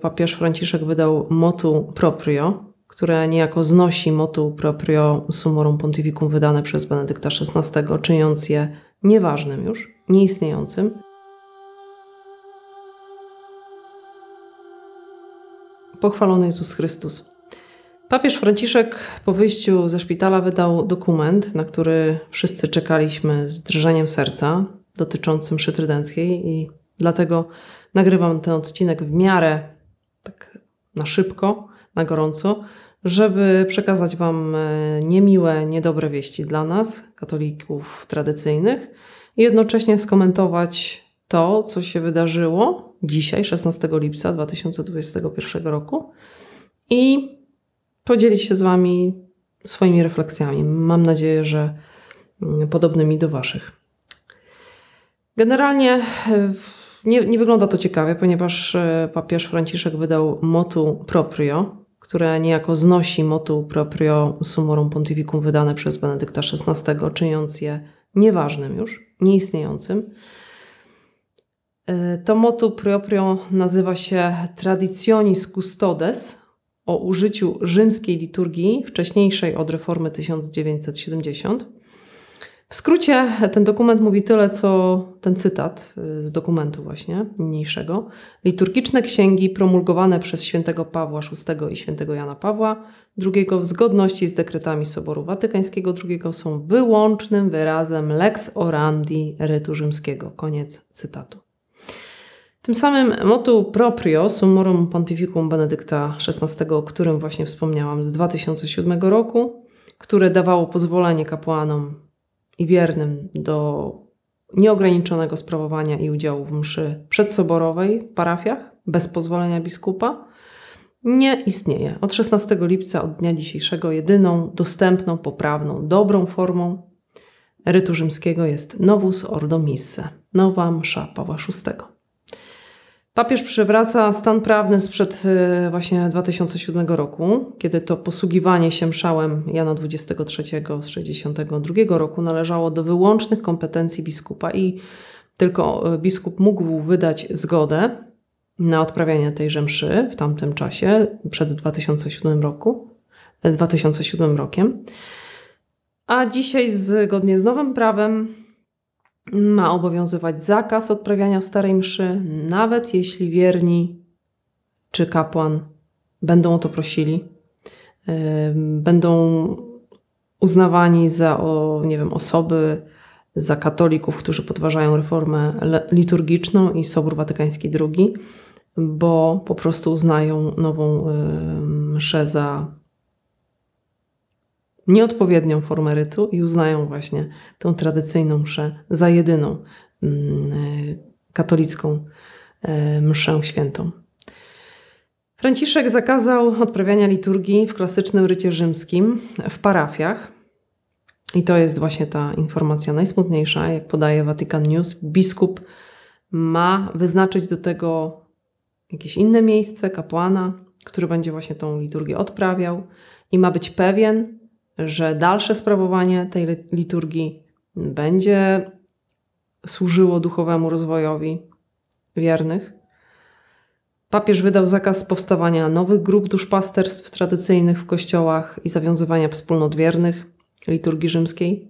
Papież Franciszek wydał motu proprio, które niejako znosi motu proprio summorum pontificum wydane przez Benedykta XVI, czyniąc je nieważnym już, nieistniejącym. Pochwalony Jezus Chrystus. Papież Franciszek po wyjściu ze szpitala wydał dokument, na który wszyscy czekaliśmy z drżeniem serca, dotyczący mszy trydenckiej i dlatego nagrywam ten odcinek w miarę tak na szybko, na gorąco, żeby przekazać Wam e, niemiłe, niedobre wieści dla nas, katolików tradycyjnych, i jednocześnie skomentować to, co się wydarzyło dzisiaj, 16 lipca 2021 roku, i podzielić się z Wami swoimi refleksjami. Mam nadzieję, że mm, podobnymi do Waszych. Generalnie e, nie, nie wygląda to ciekawie, ponieważ e, papież Franciszek wydał motu proprio, które niejako znosi motu proprio summorum pontificum wydane przez Benedykta XVI, czyniąc je nieważnym już, nieistniejącym. E, to motu proprio nazywa się Traditionis Custodes o użyciu rzymskiej liturgii, wcześniejszej od reformy 1970. W skrócie ten dokument mówi tyle, co ten cytat y, z dokumentu właśnie niniejszego. Liturgiczne księgi promulgowane przez świętego Pawła VI i świętego Jana Pawła II w zgodności z dekretami Soboru Watykańskiego II są wyłącznym wyrazem lex orandi rytu rzymskiego. Koniec cytatu. Tym samym motu proprio summorum pontificum Benedykta XVI, o którym właśnie wspomniałam z 2007 roku, które dawało pozwolenie kapłanom i wiernym do nieograniczonego sprawowania i udziału w mszy przedsoborowej w parafiach bez pozwolenia biskupa nie istnieje. Od 16 lipca, od dnia dzisiejszego, jedyną dostępną, poprawną, dobrą formą rytu rzymskiego jest Novus Ordo Misse, nowa msza Pawła VI. Papież przywraca stan prawny sprzed y, właśnie 2007 roku, kiedy to posługiwanie się mszałem Jana XXIII z 62 roku należało do wyłącznych kompetencji biskupa i tylko y, biskup mógł wydać zgodę na odprawianie tejże mszy w tamtym czasie, przed 2007 roku, 2007 y, rokiem. A dzisiaj zgodnie z nowym prawem ma obowiązywać zakaz odprawiania starej mszy, nawet jeśli wierni czy kapłan będą o to prosili, będą uznawani za nie wiem, osoby, za katolików, którzy podważają reformę liturgiczną i Sobór Watykański II, bo po prostu uznają nową mszę za nieodpowiednią formę rytu i uznają właśnie tą tradycyjną mszę za jedyną mm, e, katolicką e, mszę świętą. Franciszek zakazał odprawiania liturgii w klasycznym rycie rzymskim w parafiach. I to jest właśnie ta informacja najsmutniejsza, jak podaje Vatican News. Biskup ma wyznaczyć do tego jakieś inne miejsce, kapłana, który będzie właśnie tą liturgię odprawiał i ma być pewien, że dalsze sprawowanie tej liturgii będzie służyło duchowemu rozwojowi wiernych. Papież wydał zakaz powstawania nowych grup duszpasterstw tradycyjnych w kościołach i zawiązywania wspólnot wiernych liturgii rzymskiej.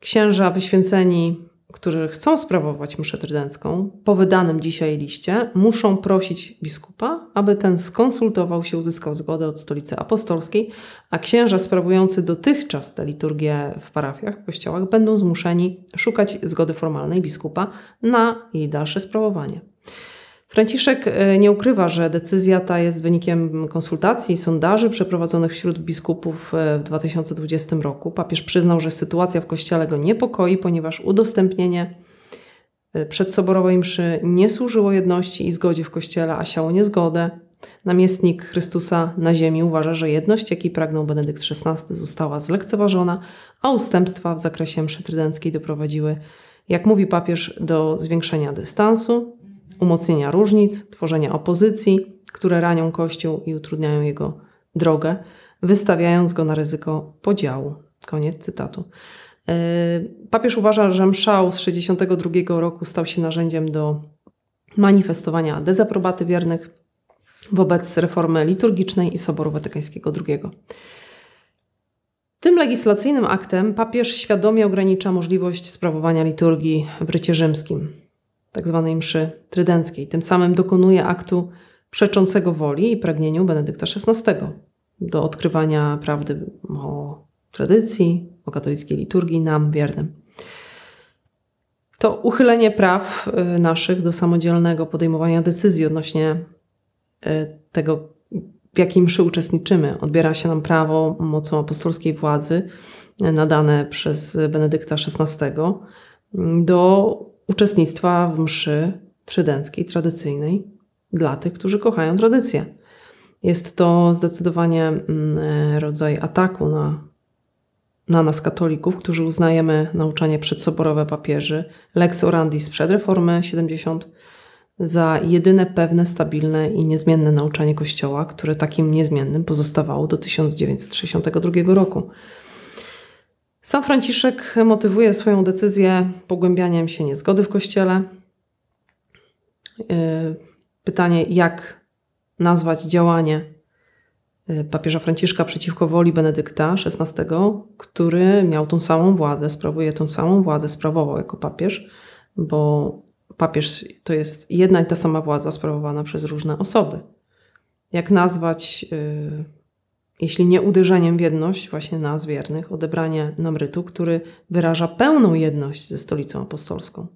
Księża wyświęceni którzy chcą sprawować mszę trydencką, po wydanym dzisiaj liście, muszą prosić biskupa, aby ten skonsultował się, uzyskał zgodę od stolicy apostolskiej, a księża sprawujący dotychczas tę liturgię w parafiach, kościołach, będą zmuszeni szukać zgody formalnej biskupa na jej dalsze sprawowanie. Franciszek e, nie ukrywa, że decyzja ta jest wynikiem konsultacji i sondaży przeprowadzonych wśród biskupów e, w 2020 roku. Papież przyznał, że sytuacja w kościele go niepokoi, ponieważ udostępnienie e, przedsoborowej mszy nie służyło jedności i zgodzie w kościele, a siało niezgodę. Namiestnik Chrystusa na ziemi uważa, że jedność, jakiej pragnął Benedykt XVI, została zlekceważona, a ustępstwa w zakresie mszy trydenckiej doprowadziły, jak mówi papież, do zwiększenia dystansu, umocnienia różnic, tworzenia opozycji, które ranią Kościół i utrudniają jego drogę, wystawiając go na ryzyko podziału. Koniec cytatu. E, papież uważa, że mszał z 1962 roku stał się narzędziem do manifestowania dezaprobaty wiernych wobec reformy liturgicznej i Soboru Watykańskiego II. Tym legislacyjnym aktem papież świadomie ogranicza możliwość sprawowania liturgii w rycie rzymskim, tzw. Tak mszy trydenckiej. Tym samym dokonuje aktu przeczącego woli i pragnieniu Benedykta XVI do odkrywania prawdy o tradycji, o katolickiej liturgii nam wiernym. To uchylenie praw y, naszych do samodzielnego podejmowania decyzji odnośnie y, tego, w jakiej mszy uczestniczymy. Odbiera się nam prawo mocą apostolskiej władzy y, nadane przez Benedykta XVI do uczestnictwa w mszy trydenckiej, tradycyjnej dla tych, którzy kochają tradycję. Jest to zdecydowanie mm, rodzaj ataku na na nas, katolików, którzy uznajemy nauczanie przedsoborowe papieży, lex orandi sprzed reformy 70, za jedyne pewne, stabilne i niezmienne nauczanie Kościoła, które takim niezmiennym pozostawało do 1962 roku. Sam Franciszek motywuje swoją decyzję pogłębianiem się niezgody w Kościele. Yy, pytanie, jak nazwać działanie Y, papieża Franciszka przeciwko woli Benedykta XVI, który miał tą samą władzę, sprawuje tą samą władzę, sprawował jako papież, bo papież to jest jedna i ta sama władza sprawowana przez różne osoby. Jak nazwać, yy, jeśli nie uderzeniem w jedność właśnie nas wiernych, odebranie namrytu, który wyraża pełną jedność ze stolicą apostolską?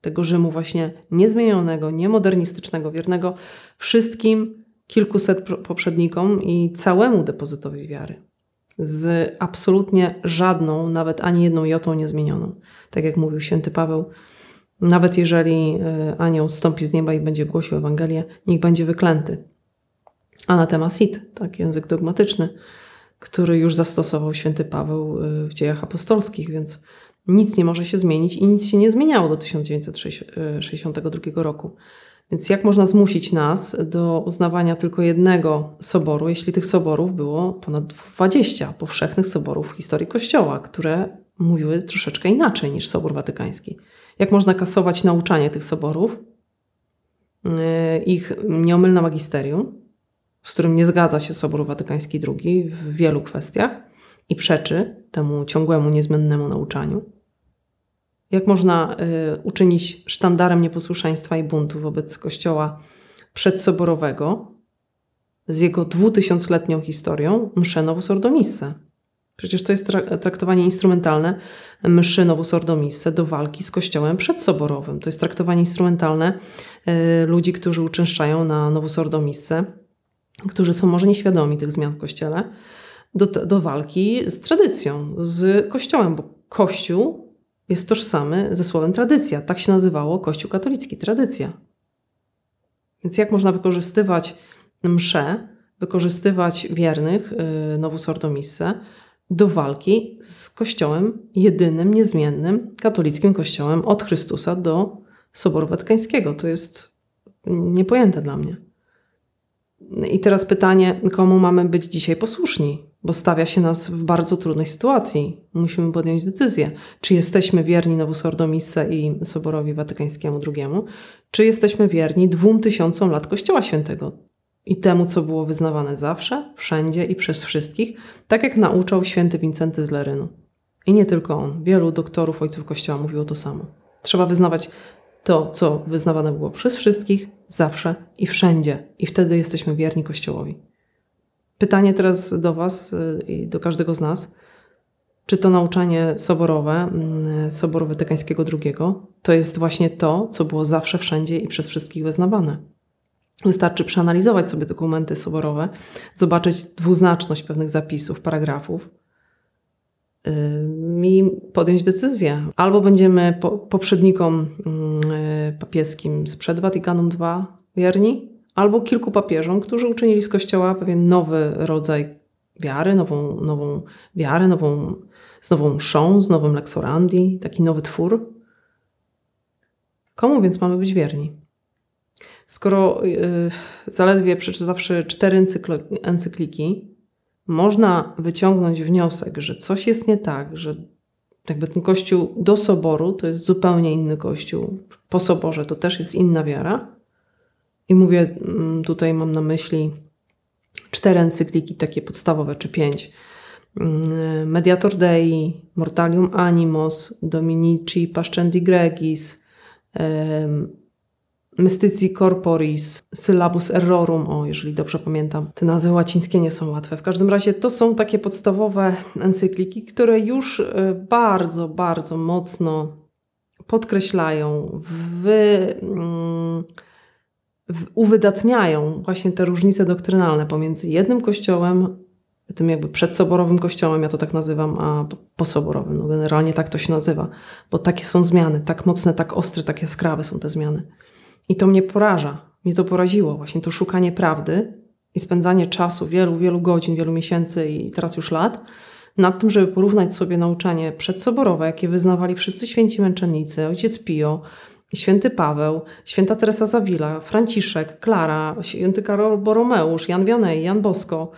Tego Rzymu właśnie niezmienionego, niemodernistycznego, wiernego wszystkim kilkuset poprzednikom i całemu depozytowi wiary. Z absolutnie żadną, nawet ani jedną jotą niezmienioną. Tak jak mówił święty Paweł, nawet jeżeli e, anioł stąpi z nieba i będzie głosił Ewangelię, niech będzie wyklęty. Anatema sit, tak język dogmatyczny, który już zastosował święty Paweł e, w dziejach apostolskich, więc nic nie może się zmienić i nic się nie zmieniało do 1962 roku. Więc jak można zmusić nas do uznawania tylko jednego soboru, jeśli tych soborów było ponad 20 powszechnych soborów w historii Kościoła, które mówiły troszeczkę inaczej niż Sobór Watykański? Jak można kasować nauczanie tych soborów, e, ich nieomylne magisterium, z którym nie zgadza się Sobór Watykański II w wielu kwestiach i przeczy temu ciągłemu, niezmiennemu nauczaniu? Jak można y, uczynić sztandarem nieposłuszeństwa i buntu wobec Kościoła przedsoborowego z jego dwutysiącletnią historią mszę Novus? Przecież to jest traktowanie instrumentalne mszy Novus do walki z Kościołem przedsoborowym. To jest traktowanie instrumentalne y, ludzi, którzy uczęszczają na Novus którzy są może nieświadomi tych zmian w Kościele, do, do walki z tradycją, z Kościołem, bo Kościół jest tożsamy ze słowem tradycja. Tak się nazywało Kościół katolicki, tradycja. Więc jak można wykorzystywać mszę, wykorzystywać wiernych y, Ordo Misse do walki z Kościołem jedynym, niezmiennym, katolickim Kościołem od Chrystusa do Soboru Watykańskiego. To jest niepojęte dla mnie. I teraz pytanie, komu mamy być dzisiaj posłuszni? bo stawia się nas w bardzo trudnej sytuacji. Musimy podjąć decyzję, czy jesteśmy wierni Novus Ordo Misse i Soborowi Watykańskiemu II, czy jesteśmy wierni dwóm tysiącom lat Kościoła Świętego i temu, co było wyznawane zawsze, wszędzie i przez wszystkich, tak jak nauczał święty Wincenty z Lerynu. I nie tylko on. Wielu doktorów ojców Kościoła mówiło to samo. Trzeba wyznawać to, co wyznawane było przez wszystkich, zawsze i wszędzie. I wtedy jesteśmy wierni Kościołowi. Pytanie teraz do Was y, i do każdego z nas. Czy to nauczanie soborowe, mm, Soboru Watykańskiego II, to jest właśnie to, co było zawsze, wszędzie i przez wszystkich wyznawane? Wystarczy przeanalizować sobie dokumenty soborowe, zobaczyć dwuznaczność pewnych zapisów, paragrafów y, i podjąć decyzję. Albo będziemy poprzednikom mm, y, papieskim sprzed Watykanum II wierni, albo kilku papieżom, którzy uczynili z Kościoła pewien nowy rodzaj wiary, nową, nową wiarę, nową, z nową mszą, z nowym leksorandi, taki nowy twór. Komu więc mamy być wierni? Skoro yy, zaledwie przeczytawszy cztery encykliki, można wyciągnąć wniosek, że coś jest nie tak, że jakby ten kościół do soboru to jest zupełnie inny kościół, po soborze to też jest inna wiara, I mówię mm, tutaj, mam na myśli cztery encykliki, takie podstawowe, czy pięć. Mm, Mediator Dei, Mortalium Animos, Dominici Pascendi Gregis, Mystici Corporis, Syllabus Errorum, o, jeżeli dobrze pamiętam. Te nazwy łacińskie nie są łatwe. W każdym razie to są takie podstawowe encykliki, które już e, bardzo, bardzo mocno podkreślają, wy, mm, uwydatniają właśnie te różnice doktrynalne pomiędzy jednym kościołem, tym jakby przedsoborowym kościołem, ja to tak nazywam, a posoborowym. No generalnie tak to się nazywa, bo takie są zmiany, tak mocne, tak ostre, tak jaskrawe są te zmiany. I to mnie poraża. Mnie to poraziło, właśnie to szukanie prawdy i spędzanie czasu, wielu, wielu godzin, wielu miesięcy i teraz już lat, nad tym, żeby porównać sobie nauczanie przedsoborowe, jakie wyznawali wszyscy święci męczennicy, ojciec Pio, święty Paweł, święta Teresa Zawila, Franciszek, Klara, święty Karol Boromeusz, Jan Vianney, Jan Bosko,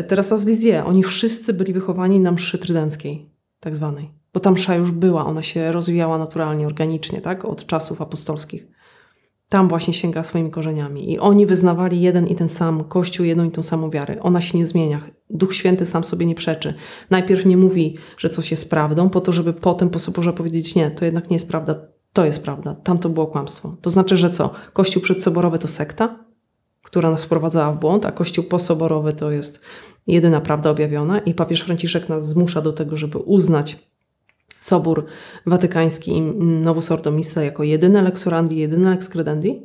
y, Teresa z Lisieux. Oni wszyscy byli wychowani na mszy trydenckiej, tak zwanej. Bo ta msza już była, ona się rozwijała naturalnie, organicznie, tak? Od czasów apostolskich. Tam właśnie sięga swoimi korzeniami. I oni wyznawali jeden i ten sam Kościół, jedną i tą samą wiarę. Ona się nie zmienia. Duch Święty sam sobie nie przeczy. Najpierw nie mówi, że coś jest prawdą, po to, żeby potem po Soborze powiedzieć, nie, to jednak nie jest prawda, to jest prawda, tam to było kłamstwo. To znaczy, że co? Kościół przedsoborowy to sekta, która nas wprowadzała w błąd, a Kościół posoborowy to jest jedyna prawda objawiona i papież Franciszek nas zmusza do tego, żeby uznać Sobór Watykański Novus Ordo Missa jako jedyne lex orandi, jedyne lex credendi,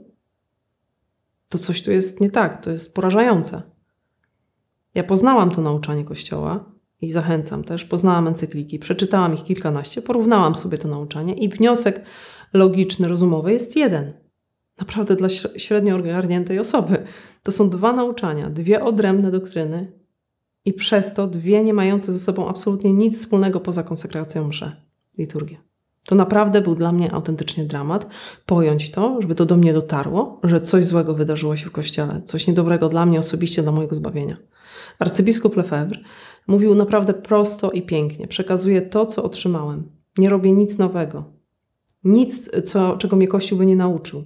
to coś tu jest nie tak, to jest porażające. Ja poznałam to nauczanie Kościoła i zachęcam też, poznałam encykliki, przeczytałam ich kilkanaście, porównałam sobie to nauczanie i wniosek logiczny, rozumowy jest jeden. Naprawdę dla średnio ogarniętej osoby. To są dwa nauczania, dwie odrębne doktryny i przez to dwie nie mające ze sobą absolutnie nic wspólnego poza konsekracją mszy liturgię. To naprawdę był dla mnie autentycznie dramat. Pojąć to, żeby to do mnie dotarło, że coś złego wydarzyło się w kościele, coś niedobrego dla mnie osobiście, dla mojego zbawienia. Arcybiskup Lefebvre mówił naprawdę prosto i pięknie. Przekazuję to, co otrzymałem. Nie robię nic nowego. Nic, co, czego mnie Kościół by nie nauczył.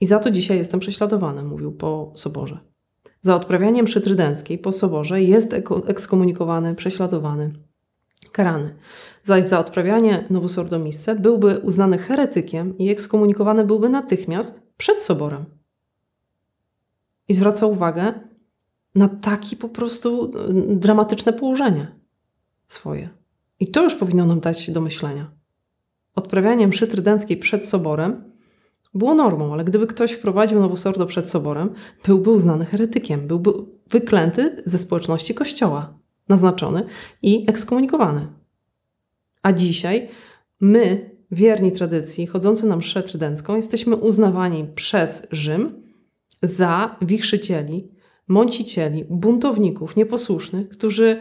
I za to dzisiaj jestem prześladowany, mówił po soborze. Za odprawianie mszy trydenckiej po soborze jest ekskomunikowany, prześladowany, karany zaś za odprawianie Novus Ordo Misse byłby uznany heretykiem i ekskomunikowany byłby natychmiast przed soborem. I zwraca uwagę na takie po prostu y, dramatyczne położenie swoje. I to już powinno nam dać do myślenia. Odprawianie mszy trydenckiej przed soborem było normą, ale gdyby ktoś wprowadził Novus Ordo przed soborem, byłby uznany heretykiem, byłby wyklęty ze społeczności kościoła, naznaczony i ekskomunikowany. A dzisiaj my, wierni tradycji, chodzący na mszę trydencką, jesteśmy uznawani przez Rzym za wichrzycieli, mącicieli, buntowników, nieposłusznych, którzy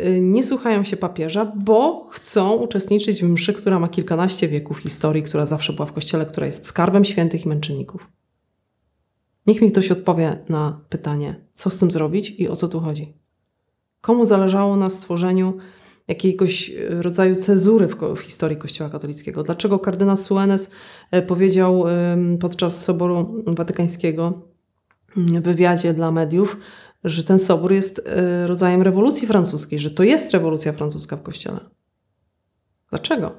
y, nie słuchają się papieża, bo chcą uczestniczyć w mszy, która ma kilkanaście wieków historii, która zawsze była w kościele, która jest skarbem świętych i męczenników. Niech mi ktoś odpowie na pytanie, co z tym zrobić i o co tu chodzi. Komu zależało na stworzeniu jakiegoś e, rodzaju cezury w, w, historii Kościoła katolickiego. Dlaczego kardynał Suenes e, powiedział podczas Soboru Watykańskiego w wywiadzie dla mediów, że ten sobór jest e, rodzajem rewolucji francuskiej, że to jest rewolucja francuska w Kościele. Dlaczego?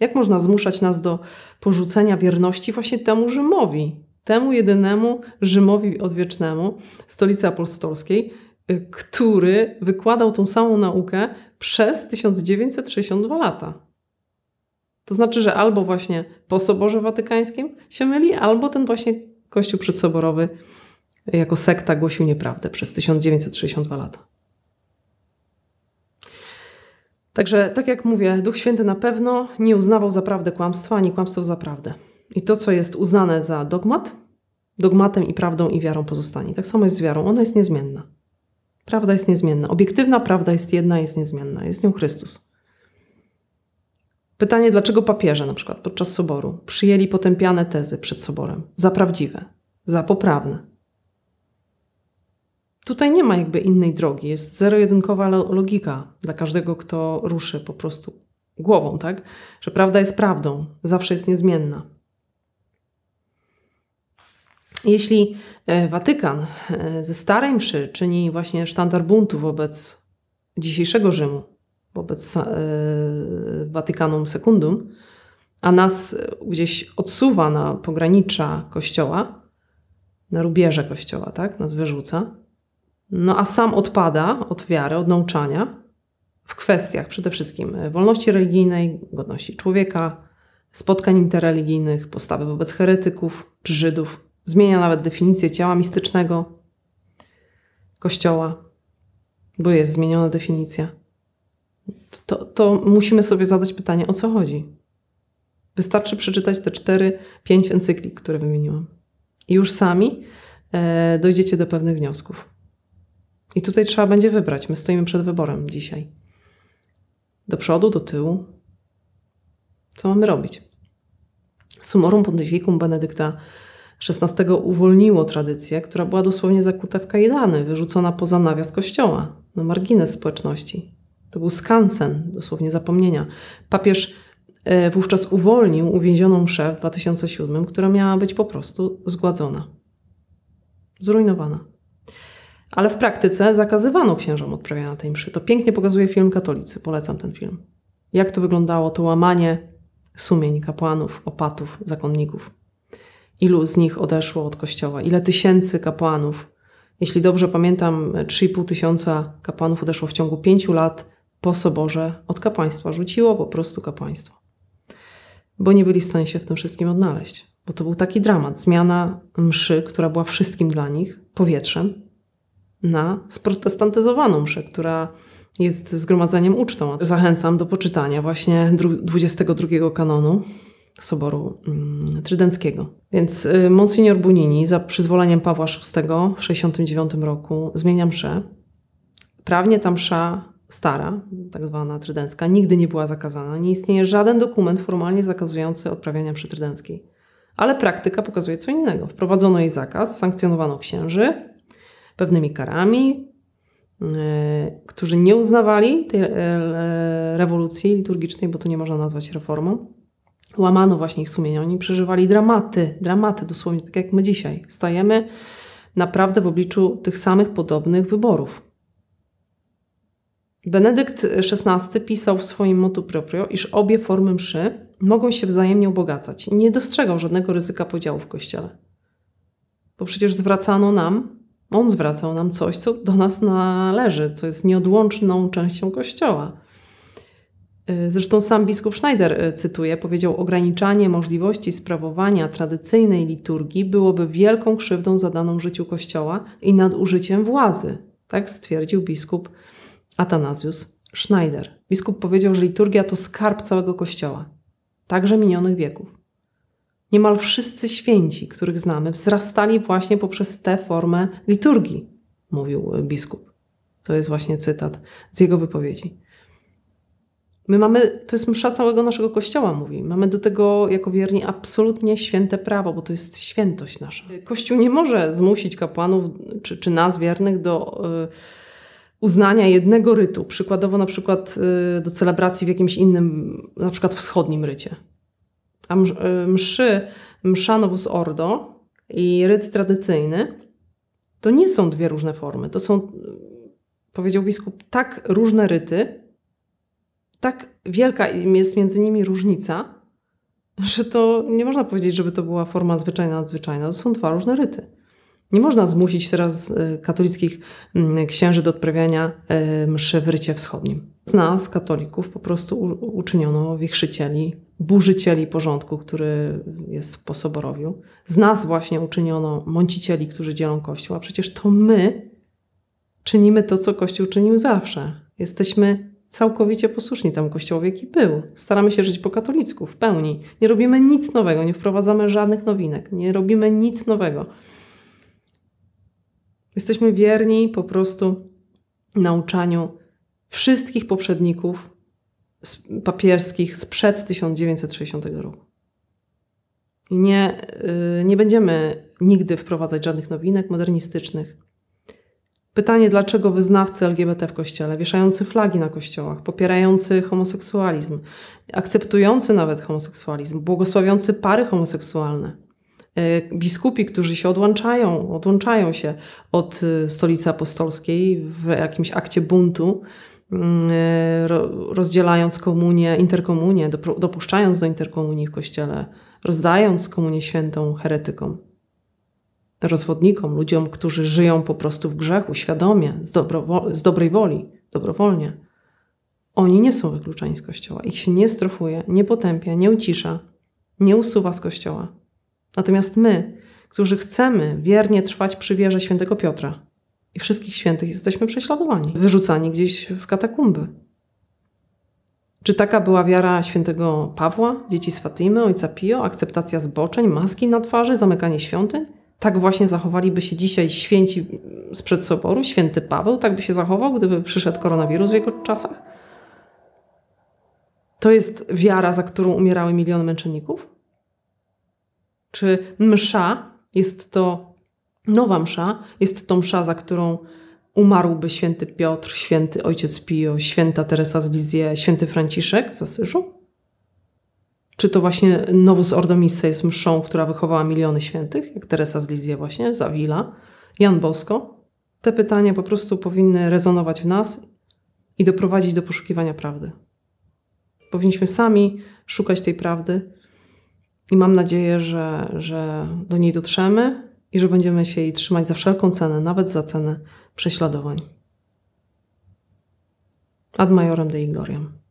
Jak można zmuszać nas do porzucenia wierności właśnie temu Rzymowi, temu jedynemu Rzymowi odwiecznemu, stolicy apostolskiej, który wykładał tą samą naukę przez 1962 lata. To znaczy, że albo właśnie po Soborze Watykańskim się myli, albo ten właśnie Kościół przedsoborowy jako sekta głosił nieprawdę przez 1962 lata. Także, tak jak mówię, Duch Święty na pewno nie uznawał za prawdę kłamstwa, ani kłamstwo za prawdę. I to, co jest uznane za dogmat, dogmatem i prawdą i wiarą pozostanie. Tak samo jest z wiarą, ona jest niezmienna. Prawda jest niezmienna. Obiektywna prawda jest jedna, jest niezmienna. Jest nią Chrystus. Pytanie, dlaczego papieże na przykład podczas soboru przyjęli potępiane tezy przed soborem za prawdziwe, za poprawne? Tutaj nie ma jakby innej drogi. Jest zero-jedynkowa logika dla każdego, kto ruszy po prostu głową, tak? Że prawda jest prawdą, zawsze jest niezmienna. Jeśli e, Watykan e, ze starej mszy czyni właśnie sztandar buntu wobec dzisiejszego Rzymu, wobec Watykanum Secundum, a nas gdzieś odsuwa na pogranicza Kościoła, na rubieże Kościoła, tak? Nas wyrzuca, no a sam odpada od wiary, od nauczania w kwestiach przede wszystkim wolności religijnej, godności człowieka, spotkań interreligijnych, postawy wobec heretyków czy Żydów. Zmienia nawet definicję ciała mistycznego Kościoła, bo jest zmieniona definicja. To, to musimy sobie zadać pytanie, o co chodzi. Wystarczy przeczytać te cztery, pięć encyklik, które wymieniłam. I już sami e, dojdziecie do pewnych wniosków. I tutaj trzeba będzie wybrać. My stoimy przed wyborem dzisiaj. Do przodu, do tyłu. Co mamy robić? Summorum Pontificum Benedykta XVI uwolniło tradycję, która była dosłownie zakuta w kajdany, wyrzucona poza nawias kościoła, na margines społeczności. To był skansen, dosłownie zapomnienia. Papież e, wówczas uwolnił uwięzioną mszę w 2007, która miała być po prostu zgładzona. Zrujnowana ale w praktyce zakazywano księżom odprawiania tej mszy. To pięknie pokazuje film Katolicy, polecam ten film. Jak to wyglądało, to łamanie sumień kapłanów, opatów, zakonników. Ilu z nich odeszło od kościoła? Ile tysięcy kapłanów? Jeśli dobrze pamiętam, 3,5 tysiąca kapłanów odeszło w ciągu pięciu lat po soborze od kapłaństwa. Rzuciło po prostu kapłaństwo. Bo nie byli w stanie się w tym wszystkim odnaleźć. Bo to był taki dramat. Zmiana mszy, która była wszystkim dla nich, powietrzem, na sprotestantyzowaną mszę, która jest zgromadzeniem ucztą. Zachęcam do poczytania właśnie 22 kanonu Soboru mm, Trydenckiego. Więc y, Monsignor Bunini za przyzwoleniem Pawła VI w 69 roku zmienia mszę. Prawnie ta msza stara, tak zwana trydencka, nigdy nie była zakazana. Nie istnieje żaden dokument formalnie zakazujący odprawiania mszy trydenckiej. Ale praktyka pokazuje co innego. Wprowadzono jej zakaz, sankcjonowano księży, pewnymi karami, e, którzy nie uznawali tej e, rewolucji liturgicznej, bo to nie można nazwać reformą. Łamano właśnie ich sumienia. Oni przeżywali dramaty, dramaty, dosłownie tak jak my dzisiaj. Stajemy naprawdę w obliczu tych samych podobnych wyborów. Benedykt XVI pisał w swoim motu proprio, iż obie formy mszy mogą się wzajemnie ubogacać i nie dostrzegał żadnego ryzyka podziału w Kościele. Bo przecież zwracano nam on zwracał nam coś, co do nas należy, co jest nieodłączną częścią Kościoła. Y, zresztą sam biskup Schneider, y, cytuję, powiedział: Ograniczanie możliwości sprawowania tradycyjnej liturgii byłoby wielką krzywdą zadaną życiu Kościoła i nadużyciem władzy. Tak stwierdził biskup Atanazjusz Schneider. Biskup powiedział, że liturgia to skarb całego Kościoła, także minionych wieków. Niemal wszyscy święci, których znamy, wzrastali właśnie poprzez tę formę liturgii, mówił biskup. To jest właśnie cytat z jego wypowiedzi. My mamy, to jest msza całego naszego kościoła, mówi. Mamy do tego jako wierni absolutnie święte prawo, bo to jest świętość nasza. Kościół nie może zmusić kapłanów czy, czy nas wiernych do y, uznania jednego rytu, przykładowo na przykład y, do celebracji w jakimś innym, na przykład wschodnim rycie. A y, mszy, msza Novus Ordo i ryt tradycyjny to nie są dwie różne formy. To są, powiedział biskup, tak różne ryty, tak wielka jest między nimi różnica, że to nie można powiedzieć, żeby to była forma zwyczajna, nadzwyczajna. To są dwa różne ryty. Nie można zmusić teraz y, katolickich mm, księży do odprawiania y, mszy w rycie wschodnim. Z nas, katolików, po prostu uczyniono wichrzycieli, burzycieli porządku, który jest w posoborowiu. Z nas właśnie uczyniono mącicieli, którzy dzielą Kościół, a przecież to my czynimy to, co Kościół czynił zawsze. Jesteśmy całkowicie posłuszni temu Kościołowi, jaki był. Staramy się żyć po katolicku, w pełni. Nie robimy nic nowego, nie wprowadzamy żadnych nowinek, nie robimy nic nowego. Jesteśmy wierni po prostu nauczaniu wszystkich poprzedników papierskich sprzed 1960 roku. Nie, y, nie będziemy nigdy wprowadzać żadnych nowinek modernistycznych. Pytanie, dlaczego wyznawcy LGBT w kościele, wieszający flagi na kościołach, popierający homoseksualizm, akceptujący nawet homoseksualizm, błogosławiący pary homoseksualne, E, biskupi, którzy się odłączają, odłączają się od e, stolicy apostolskiej w jakimś akcie buntu, e, rozdzielając komunię, interkomunię, dopuszczając do interkomunii w kościele, rozdając komunię świętą heretykom, rozwodnikom, ludziom, którzy żyją po prostu w grzechu, świadomie, z, z dobrej woli, dobrowolnie. Oni nie są wykluczeni z kościoła. Ich się nie strofuje, nie potępia, nie ucisza, nie usuwa z kościoła. Natomiast my, którzy chcemy wiernie trwać przy wierze świętego Piotra i wszystkich świętych, jesteśmy prześladowani, wyrzucani gdzieś w katakumby. Czy taka była wiara świętego Pawła, dzieci z Fatimy, ojca Pio, akceptacja zboczeń, maski na twarzy, zamykanie świątyń? Tak właśnie zachowaliby się dzisiaj święci sprzed soboru, święty Paweł, tak by się zachował, gdyby przyszedł koronawirus w jego czasach? To jest wiara, za którą umierały miliony męczenników? Czy msza jest to nowa msza, jest to msza, za którą umarłby święty Piotr, święty ojciec Pio, święta Teresa z Lizie, święty Franciszek z Asyżu? Czy to właśnie Novus Ordo Missa jest mszą, która wychowała miliony świętych, jak Teresa z Lizie właśnie, Zawila, Jan Bosko? Te pytania po prostu powinny rezonować w nas i doprowadzić do poszukiwania prawdy. Powinniśmy sami szukać tej prawdy i mam nadzieję, że, że do niej dotrzemy i że będziemy się jej trzymać za wszelką cenę, nawet za cenę prześladowań. Ad majorem Dei Gloriam.